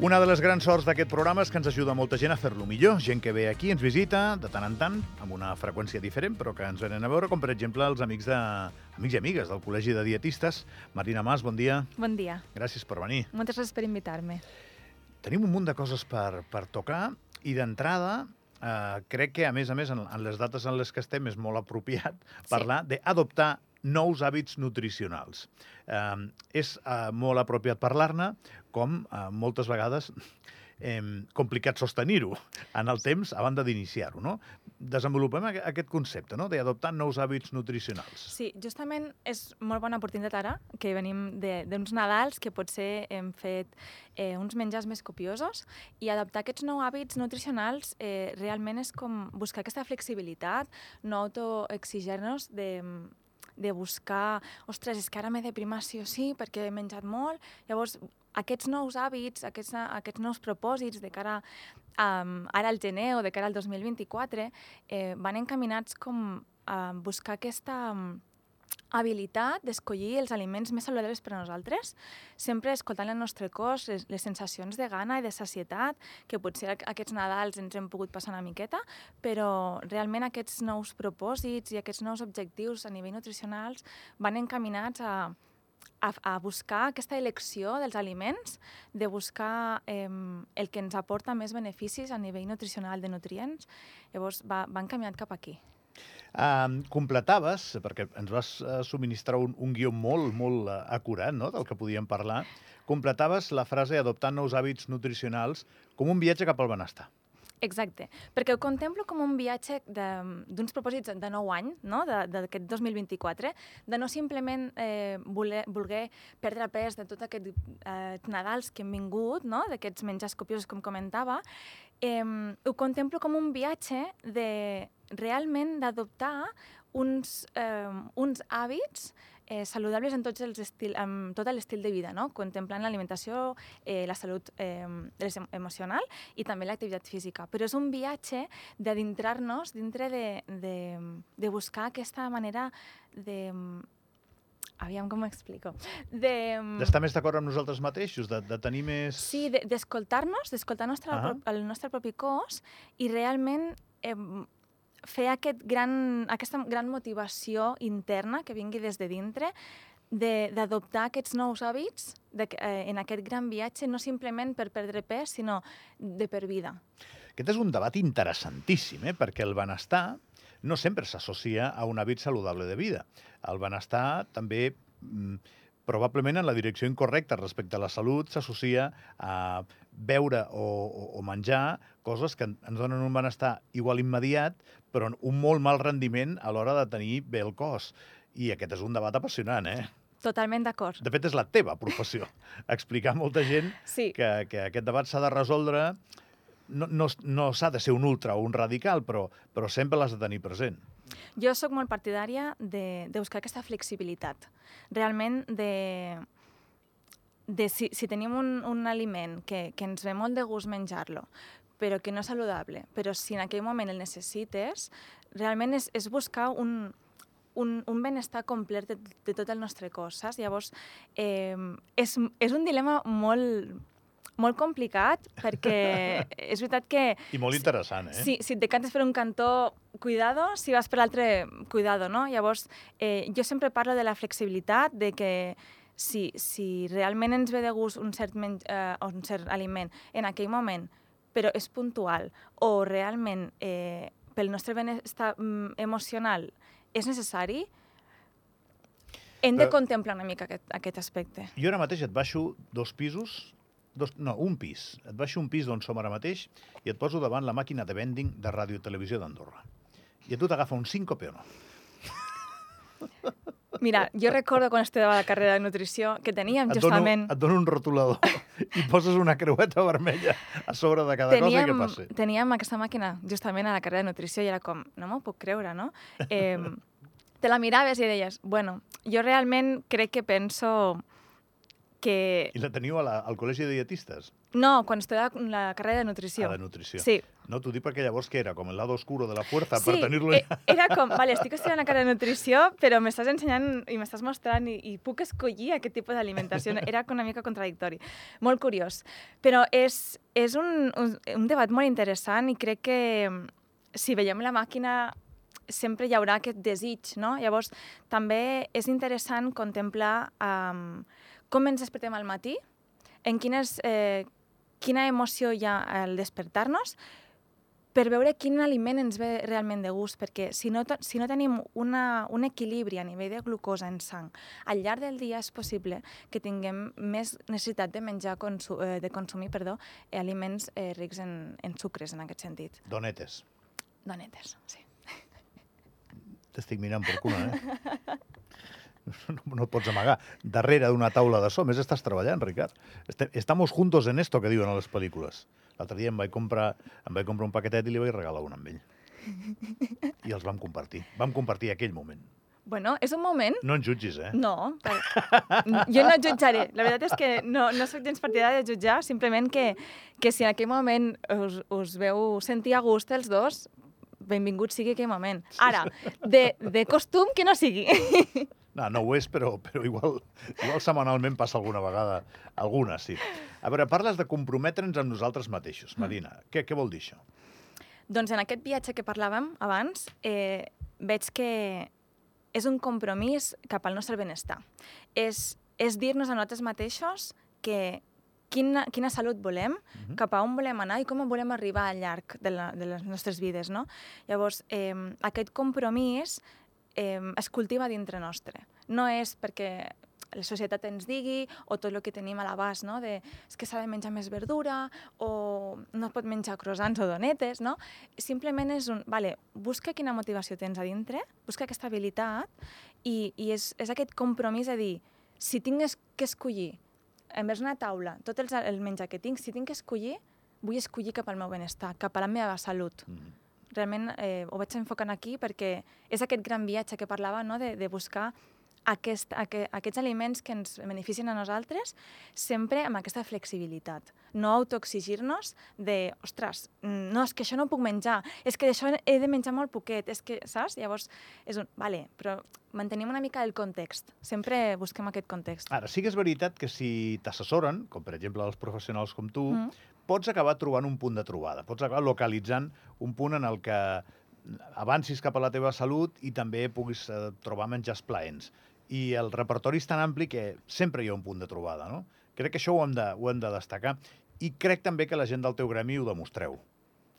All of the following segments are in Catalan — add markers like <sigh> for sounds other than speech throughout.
Una de les grans sorts d'aquest programa és que ens ajuda molta gent a fer-lo millor. Gent que ve aquí, ens visita, de tant en tant, amb una freqüència diferent, però que ens venen a veure, com per exemple els amics, de, amics i amigues del Col·legi de Dietistes. Marina Mas, bon dia. Bon dia. Gràcies per venir. Moltes gràcies per invitar-me. Tenim un munt de coses per, per tocar i d'entrada eh, crec que, a més a més, en, en les dates en les que estem és molt apropiat parlar sí. d'adoptar nous hàbits nutricionals. Eh, és eh, molt apropiat parlar-ne, com eh, moltes vegades eh, complicat sostenir-ho en el temps a banda d'iniciar-ho, no? Desenvolupem aquest concepte, no?, d'adoptar nous hàbits nutricionals. Sí, justament és molt bona oportunitat ara, que venim d'uns Nadals que potser hem fet eh, uns menjars més copiosos i adaptar aquests nous hàbits nutricionals eh, realment és com buscar aquesta flexibilitat, no autoexigir-nos de de buscar, ostres, és que ara m'he de primar sí o sí perquè he menjat molt. Llavors, aquests nous hàbits, aquests, aquests nous propòsits de cara um, ara al gener o de cara al 2024 eh, van encaminats com a buscar aquesta... Um, habilitat d'escollir els aliments més saludables per a nosaltres, sempre escoltant el nostre cos, les, les sensacions de gana i de sacietat, que potser aquests Nadals ens hem pogut passar una miqueta, però realment aquests nous propòsits i aquests nous objectius a nivell nutricionals van encaminats a, a, a buscar aquesta elecció dels aliments, de buscar eh, el que ens aporta més beneficis a nivell nutricional de nutrients. Llavors, va, va encaminat cap aquí. Uh, completaves, perquè ens vas uh, subministrar un, un guió molt, molt uh, acurat no?, del que podíem parlar, completaves la frase adoptant nous hàbits nutricionals com un viatge cap al benestar. Exacte, perquè ho contemplo com un viatge d'uns propòsits de 9 anys, no? d'aquest 2024, de no simplement eh, voler, voler perdre pes de tot aquest eh, Nadals que hem vingut, no? d'aquests menjars copiosos, com comentava, eh, ho contemplo com un viatge de realment d'adoptar uns, eh, uns hàbits eh, saludables en, tots els estil, en tot l'estil de vida, no? contemplant l'alimentació, eh, la salut eh, emocional i també l'activitat física. Però és un viatge d'adintrar-nos dintre de, de, de buscar aquesta manera de aviam com m'explico. D'estar de... més d'acord amb nosaltres mateixos, de, de tenir més... Sí, d'escoltar-nos, de, d'escoltar nostre, uh -huh. el nostre propi cos i realment eh, fer aquest gran, aquesta gran motivació interna que vingui des de dintre d'adoptar aquests nous hàbits de, eh, en aquest gran viatge, no simplement per perdre pes, sinó de per vida. Aquest és un debat interessantíssim, eh? perquè el benestar no sempre s'associa a un hàbit saludable de vida. El benestar també mm, probablement en la direcció incorrecta respecte a la salut s'associa a beure o, o, o menjar coses que ens donen un benestar igual immediat, però un molt mal rendiment a l'hora de tenir bé el cos. I aquest és un debat apassionant, eh? Totalment d'acord. De fet, és la teva professió. <laughs> Explicar a molta gent sí. que, que aquest debat s'ha de resoldre... No, no, no s'ha de ser un ultra o un radical, però, però sempre l'has de tenir present. Jo sóc molt partidària de, de buscar aquesta flexibilitat. Realment, de, de si, si tenim un, un aliment que, que ens ve molt de gust menjar-lo, però que no és saludable, però si en aquell moment el necessites, realment és, és buscar un, un, un benestar complet de, de tot el nostre cos, saps? Llavors, eh, és, és un dilema molt, molt complicat perquè <laughs> és veritat que... I molt interessant, eh? Si, si et decantes per un cantó, cuidado, si vas per l'altre, cuidado, no? Llavors, eh, jo sempre parlo de la flexibilitat, de que si, si realment ens ve de gust un cert, men eh, un cert aliment en aquell moment, però és puntual, o realment eh, pel nostre benestar mm, emocional és necessari, hem de contemplar una mica aquest, aquest aspecte. Jo ara mateix et baixo dos pisos dos, no, un pis. Et baixo un pis d'on som ara mateix i et poso davant la màquina de vending de Ràdio i Televisió d'Andorra. I a tu t'agafa un síncope o no? Mira, jo recordo quan estava a la carrera de nutrició que teníem et justament... Dono, et dono un rotulador <laughs> i poses una creueta vermella a sobre de cada teníem, cosa i què passa? Teníem aquesta màquina justament a la carrera de nutrició i era com, no m'ho puc creure, no? Eh, te la miraves i deies, bueno, jo realment crec que penso que... I la teniu a la, al Col·legi de Dietistes? No, quan estava la carrera de nutrició. Ah, de nutrició. Sí. No, t'ho dic perquè llavors que era com el lado oscuro de la fuerza Sí, per tenir-lo... eh, era com, vale, estic estudiant encara nutrició, però m'estàs ensenyant i m'estàs mostrant i, i puc escollir aquest tipus d'alimentació. Era una mica contradictori. Molt curiós. Però és, és un, un, un debat molt interessant i crec que mm, si veiem la màquina sempre hi haurà aquest desig, no? Llavors, també és interessant contemplar um, com ens despertem al matí, en quines, eh, quina emoció hi ha al despertar-nos, per veure quin aliment ens ve realment de gust, perquè si no, si no tenim una, un equilibri a nivell de glucosa en sang, al llarg del dia és possible que tinguem més necessitat de menjar, consu eh, de consumir perdó, eh, aliments eh, rics en, en sucres, en aquest sentit. Donetes. Donetes, sí. T'estic mirant per cuna, eh? <laughs> <laughs> No, no pots amagar. Darrere d'una taula de so, a més estàs treballant, Ricard. Este- Estamos juntos en esto, que diuen a les pel·lícules. L'altre dia em vaig comprar, em vaig comprar un paquetet i li vaig regalar un amb ell. <laughs> I els vam compartir. Vam compartir aquell moment. Bueno, és un moment No ens jutgis, eh? No, per... jo no jutjaré. La veritat és que no, no sóc gens partidària de jutjar, simplement que, que si en aquell moment us, us veu sentir a gust els dos, benvingut sigui aquell moment. Ara, de, de costum que no sigui. <laughs> No, no ho és, però, però igual, igual setmanalment passa alguna vegada. Alguna, sí. A veure, parles de comprometre'ns amb nosaltres mateixos. Marina, què, què vol dir això? doncs en aquest viatge que parlàvem abans, eh, veig que és un compromís cap al nostre benestar. És, és dir-nos a nosaltres mateixos que quina, quina salut volem, Mhm. cap a on volem anar i com volem arribar al llarg de, la, de les nostres vides. No? Llavors, eh, aquest compromís eh, es cultiva dintre nostre. No és perquè la societat ens digui o tot el que tenim a l'abast, no? de és que s'ha de menjar més verdura o no es pot menjar croissants o donetes, no? Simplement és un, vale, busca quina motivació tens a dintre, busca aquesta habilitat i, i és, és aquest compromís de dir, si tingués que escollir envers una taula tot els, el menjar que tinc, si tinc que escollir, vull escollir cap al meu benestar, cap a la meva salut. Mm. Realment eh, ho vaig enfocant aquí perquè és aquest gran viatge que parlava, no? de, de buscar aquest, aqu aquests aliments que ens beneficien a nosaltres sempre amb aquesta flexibilitat. No autoexigir-nos de, ostres, mm, no, és que això no puc menjar, és que d'això he de menjar molt poquet, és que, saps? Llavors, és un, vale, però mantenim una mica el context. Sempre busquem aquest context. Ara, sí que és veritat que si t'assessoren, com per exemple els professionals com tu, Mm. Pots acabar trobant un punt de trobada, pots acabar localitzant un punt en el que avancis cap a la teva salut i també puguis eh, trobar menjars plaents. I el repertori és tan ampli que sempre hi ha un punt de trobada, no? Crec que això ho hem de, ho hem de destacar. I crec també que la gent del teu gremi ho demostreu.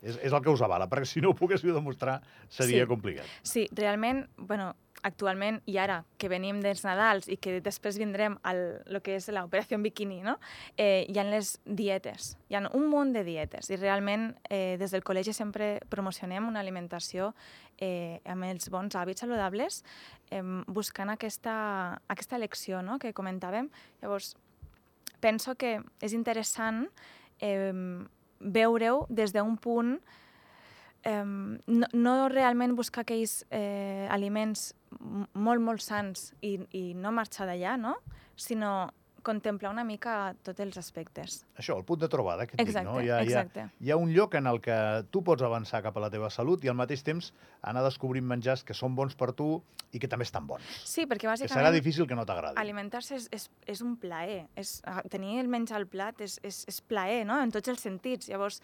És, és el que us avala, perquè si no ho poguéssiu demostrar seria Sí. complicat. Sí, realment, bueno, actualment i ara que venim dels Nadals i que després vindrem al lo que és l'operació bikini, no? eh, hi ha les dietes, hi ha un munt de dietes i realment eh, des del col·legi sempre promocionem una alimentació eh, amb els bons hàbits saludables eh, buscant aquesta, aquesta elecció no? que comentàvem. Llavors, penso que és interessant eh, veure-ho des d'un punt eh, no, no realment buscar aquells eh, aliments molt, molt sants i, i no marxar d'allà, no? sinó contemplar una mica tots els aspectes. Això, el punt de trobada, que et Exacte, dic, no? Hi ha, hi, ha, exacte. hi ha un lloc en el que tu pots avançar cap a la teva salut i al mateix temps anar descobrint menjars que són bons per tu i que també estan bons. Sí, perquè Que bàsicament... serà difícil que no t'agradi. Alimentar-se és, és, és un plaer. És, ah, tenir el menjar al plat és, és, és plaer, no? En tots els sentits. Llavors,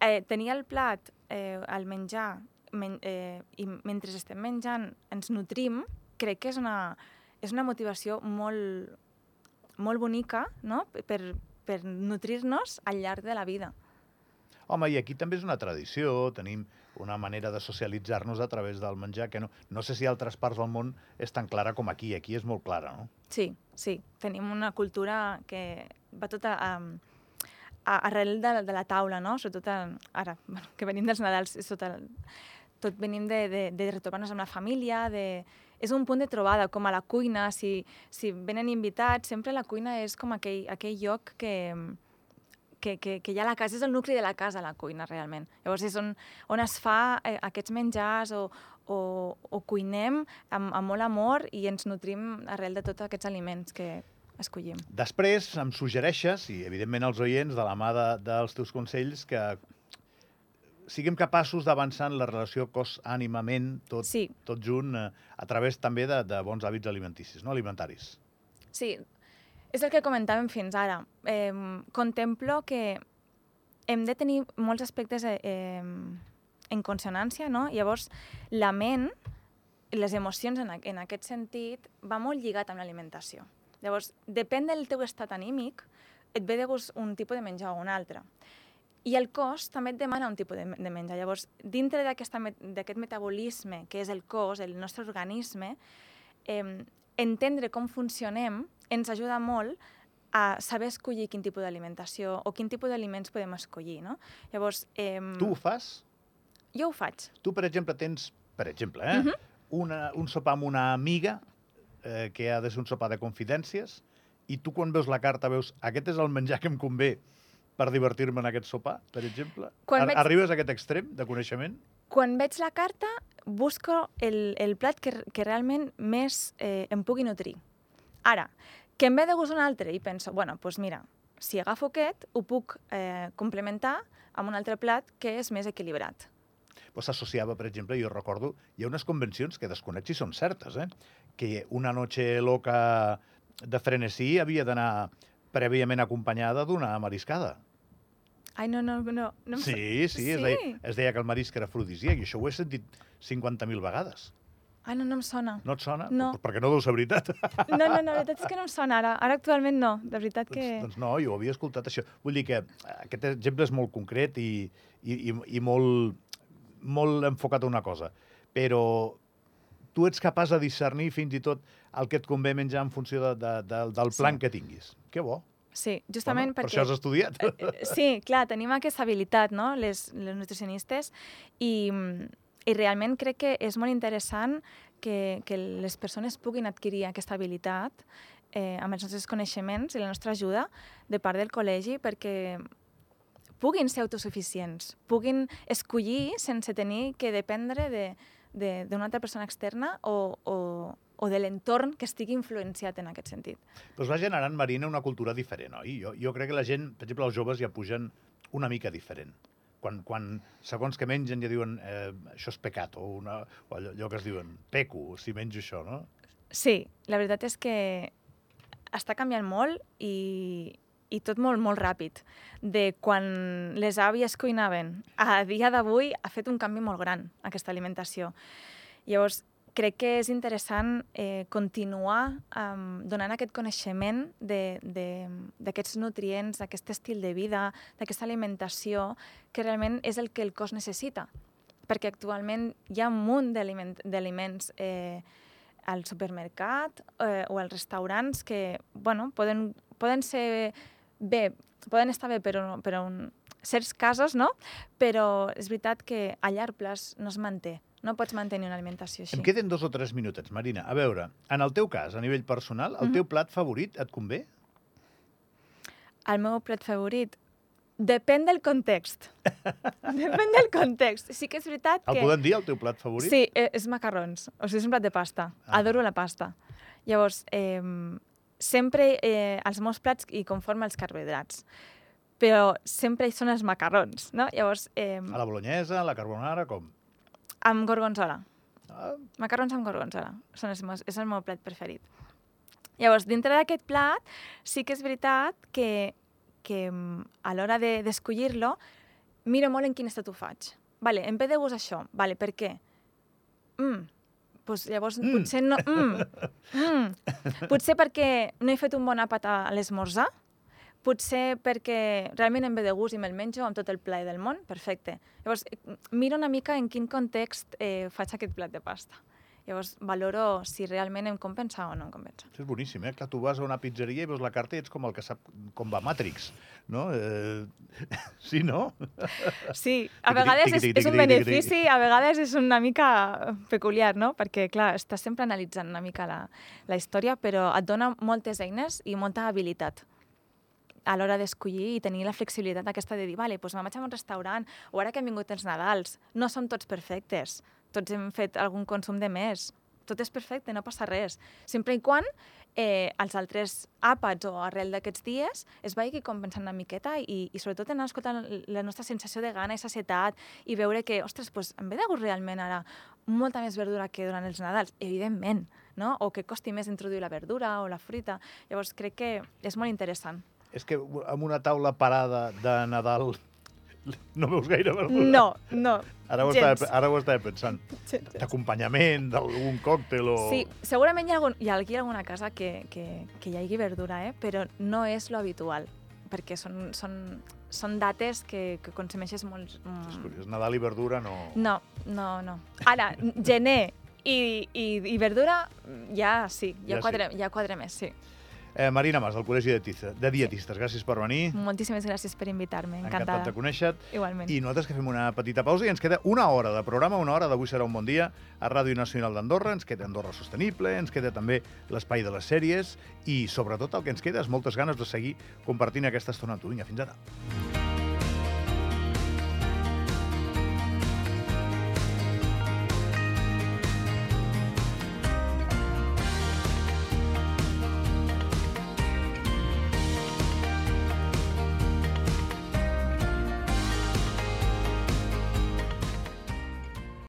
eh, tenir el plat, eh, el menjar, men, eh, i mentre estem menjant ens nutrim, crec que és una, és una motivació molt, molt bonica, no? Per, per nutrir-nos al llarg de la vida. Home, i aquí també és una tradició, tenim una manera de socialitzar-nos a través del menjar que no, no sé si a altres parts del món és tan clara com aquí. Aquí és molt clara, no? Sí, sí. Tenim una cultura que va tota a, arrel de, de la taula, no? Sobretot a, ara, <laughs> bueno, que venim dels Nadals, tot, el, tot venim de, de, de retrobar-nos amb la família, de, és un punt de trobada, com a la cuina, si, si venen invitats, sempre la cuina és com aquell, aquell lloc que, que, que, que hi ha la casa, és el nucli de la casa, la cuina, realment. Llavors és on, on es fa eh, aquests menjars o, o, o cuinem amb, amb molt amor i ens nutrim arrel de tots aquests aliments que escollim. Després em suggereixes, i evidentment els oients, de la mà de, dels teus consells, que siguem capaços d'avançar en la relació cos-ànima-ment, tot, Sí, tot junt, eh, a través també de, de bons hàbits alimenticis, no? alimentaris. sí. És el que comentàvem fins ara. Eh, contemplo que hem de tenir molts aspectes eh, en consonància, no? Llavors, la ment, les emocions en, en aquest sentit, va molt lligat amb l'alimentació. Llavors, depèn del teu estat anímic, et ve de gust un tipus de menjar o un altre. I el cos també et demana un tipus de, de menjar. Llavors, dintre d'aquest metabolisme que és el cos, el nostre organisme, eh, entendre com funcionem ens ajuda molt a saber escollir quin tipus d'alimentació o quin tipus d'aliments podem escollir, no? Llavors, eh, Tu ho fas? jo ho faig. Tu, per exemple, tens, per exemple, eh, Mhm. una, un sopar amb una amiga eh, que ha de ser un sopar de confidències i tu quan veus la carta veus aquest és el menjar que em convé per divertir-me en aquest sopar, per exemple? Quan Ar veig- Arribes a aquest extrem de coneixement? Quan veig la carta, busco el, el plat que, que realment més eh, em pugui nutrir. Ara, que em ve de gust un altre i penso, bueno, doncs pues mira, si agafo aquest, ho puc eh, complementar amb un altre plat que és més equilibrat. Pues s'associava, per exemple, jo recordo, hi ha unes convencions que desconec si són certes, eh? que una noche loca de frenesí havia d'anar prèviament acompanyada d'una mariscada. Ai, no, no, no. no sa- Sí, sí, es, Sí. deia, es deia que el marisc era afrodisíac i això ho he sentit 50.000 vegades. Ai, no, no em sona. No et sona? No. Pues perquè no deu ser veritat. No, no, no, la veritat és que no em sona ara. Ara actualment no, de veritat que... doncs, doncs no, jo havia escoltat això. Vull dir que aquest exemple és molt concret i, i, i, i molt, molt enfocat a una cosa. Però tu ets capaç de discernir fins i tot el que et convé menjar en funció de, de, de, del Sí. plan que tinguis. Que bo. Sí, justament per perquè... això has estudiat. Eh, Sí, clar, tenim aquesta habilitat, no?, les, les nutricionistes, i, i realment crec que és molt interessant que, que les persones puguin adquirir aquesta habilitat eh, amb els nostres coneixements i la nostra ajuda de part del col·legi perquè puguin ser autosuficients, puguin escollir sense tenir que dependre de- de- d'una altra persona externa o, o, o de l'entorn que estigui influenciat en aquest sentit. Doncs va generant, Marina, una cultura diferent, oi? Jo, jo crec que la gent, per exemple, els joves ja pugen una mica diferent. Quan, quan segons que mengen ja diuen eh, això és pecat, o, una, o allò, allò que es diuen peco, si menjo això, no? Sí, la veritat és que està canviant molt i, i tot molt, molt ràpid. De quan les àvies cuinaven a dia d'avui ha fet un canvi molt gran, aquesta alimentació. Llavors, crec que és interessant eh, continuar um, donant aquest coneixement d'aquests nutrients, d'aquest estil de vida, d'aquesta alimentació, que realment és el que el cos necessita. Perquè actualment hi ha un munt d'aliment- d'aliments eh, al supermercat eh, o als restaurants que, bueno, poden, poden ser bé, poden estar bé per, un, per un, certs casos, no? Però és veritat que a llarg plaç no es manté. No pots mantenir una alimentació així. Em queden dos o tres minutets, Marina. A veure, en el teu cas, a nivell personal, el Mhm. teu plat favorit et convé? El meu plat favorit depèn del context. <laughs> depèn del context. Sí que és veritat El que... podem dir, el teu plat favorit? Sí, eh, és macarrons. O sigui, és un plat de pasta. Ah. Adoro la pasta. Llavors, eh, sempre eh, els meus plats hi conformen els carbohidrats. Però sempre hi són els macarrons, no? Llavors, eh, A la bolognesa, a la carbonara, com? amb gorgonzola. Ah, Macarrons amb gorgonzola. Són els meus, és el meu plat preferit. Llavors, dintre d'aquest plat, sí que és veritat que, que a l'hora de- d'escollir-lo, miro molt en quin estat ho faig. Vale, em ve de gust això. Vale, per què? Mm. Pues llavors Mm. potser no... Mm. Mm. Potser perquè no he fet un bon àpat a l'esmorzar, potser perquè realment em ve de gust i me'l menjo amb tot el plaer del món, perfecte. Llavors, eh, miro una mica en quin context eh, faig aquest plat de pasta. Llavors, valoro si realment em compensa o no em compensa. això és boníssim, eh? Clar, tu vas a una pizzeria i veus la carta i ets com el que sap com va Matrix, no? Eh... <laughs> Sí, no? Sí, <laughs> a vegades és, és un benefici, a vegades és una mica peculiar, no? Perquè, clar, estàs sempre analitzant una mica la, la història, però et dona moltes eines i molta habilitat a l'hora d'escollir i tenir la flexibilitat aquesta de dir, vale, doncs me'n vaig a un restaurant, o ara que han vingut els Nadals, no som tots perfectes, tots hem fet algun consum de més, tot és perfecte, no passa res. Sempre i quan eh, els altres àpats o arrel d'aquests dies es vagi compensant una miqueta i, i sobretot anar escoltant la nostra sensació de gana i sacietat i veure que, ostres, pues, em ve de gust realment ara molta més verdura que durant els Nadals, evidentment, no? o que costi més introduir la verdura o la fruita. Llavors crec que és molt interessant. És que amb una taula parada de Nadal <laughs> no veus gaire verdura. No, no, Ara ho, gens. estava, ara ho estava pensant. D'acompanyament, d'algun còctel o... Sí, segurament hi ha, algun, hi ha aquí alguna casa que, que, que hi hagi verdura, eh? però no és lo habitual, perquè són, són, són dates que, que consumeixes molt... És Mm, curiós, Nadal i verdura no... no, no, no. Ara, gener i, i, i verdura, ja sí, Ja ja, quadre, ja quadre més, sí. Eh, Marina Mas, del Col·legi de, Tiza, de Dietistes, gràcies per venir. Moltíssimes gràcies per invitar-me, Encantat encantada. de conèixer-te. Igualment. I nosaltres que fem una petita pausa i ens queda una hora de programa, una hora d'avui serà un bon dia a Ràdio Nacional d'Andorra, ens queda Andorra Sostenible, ens queda també l'espai de les sèries i sobretot el que ens queda és moltes ganes de seguir compartint aquesta estona amb tu. Vinga, fins ara.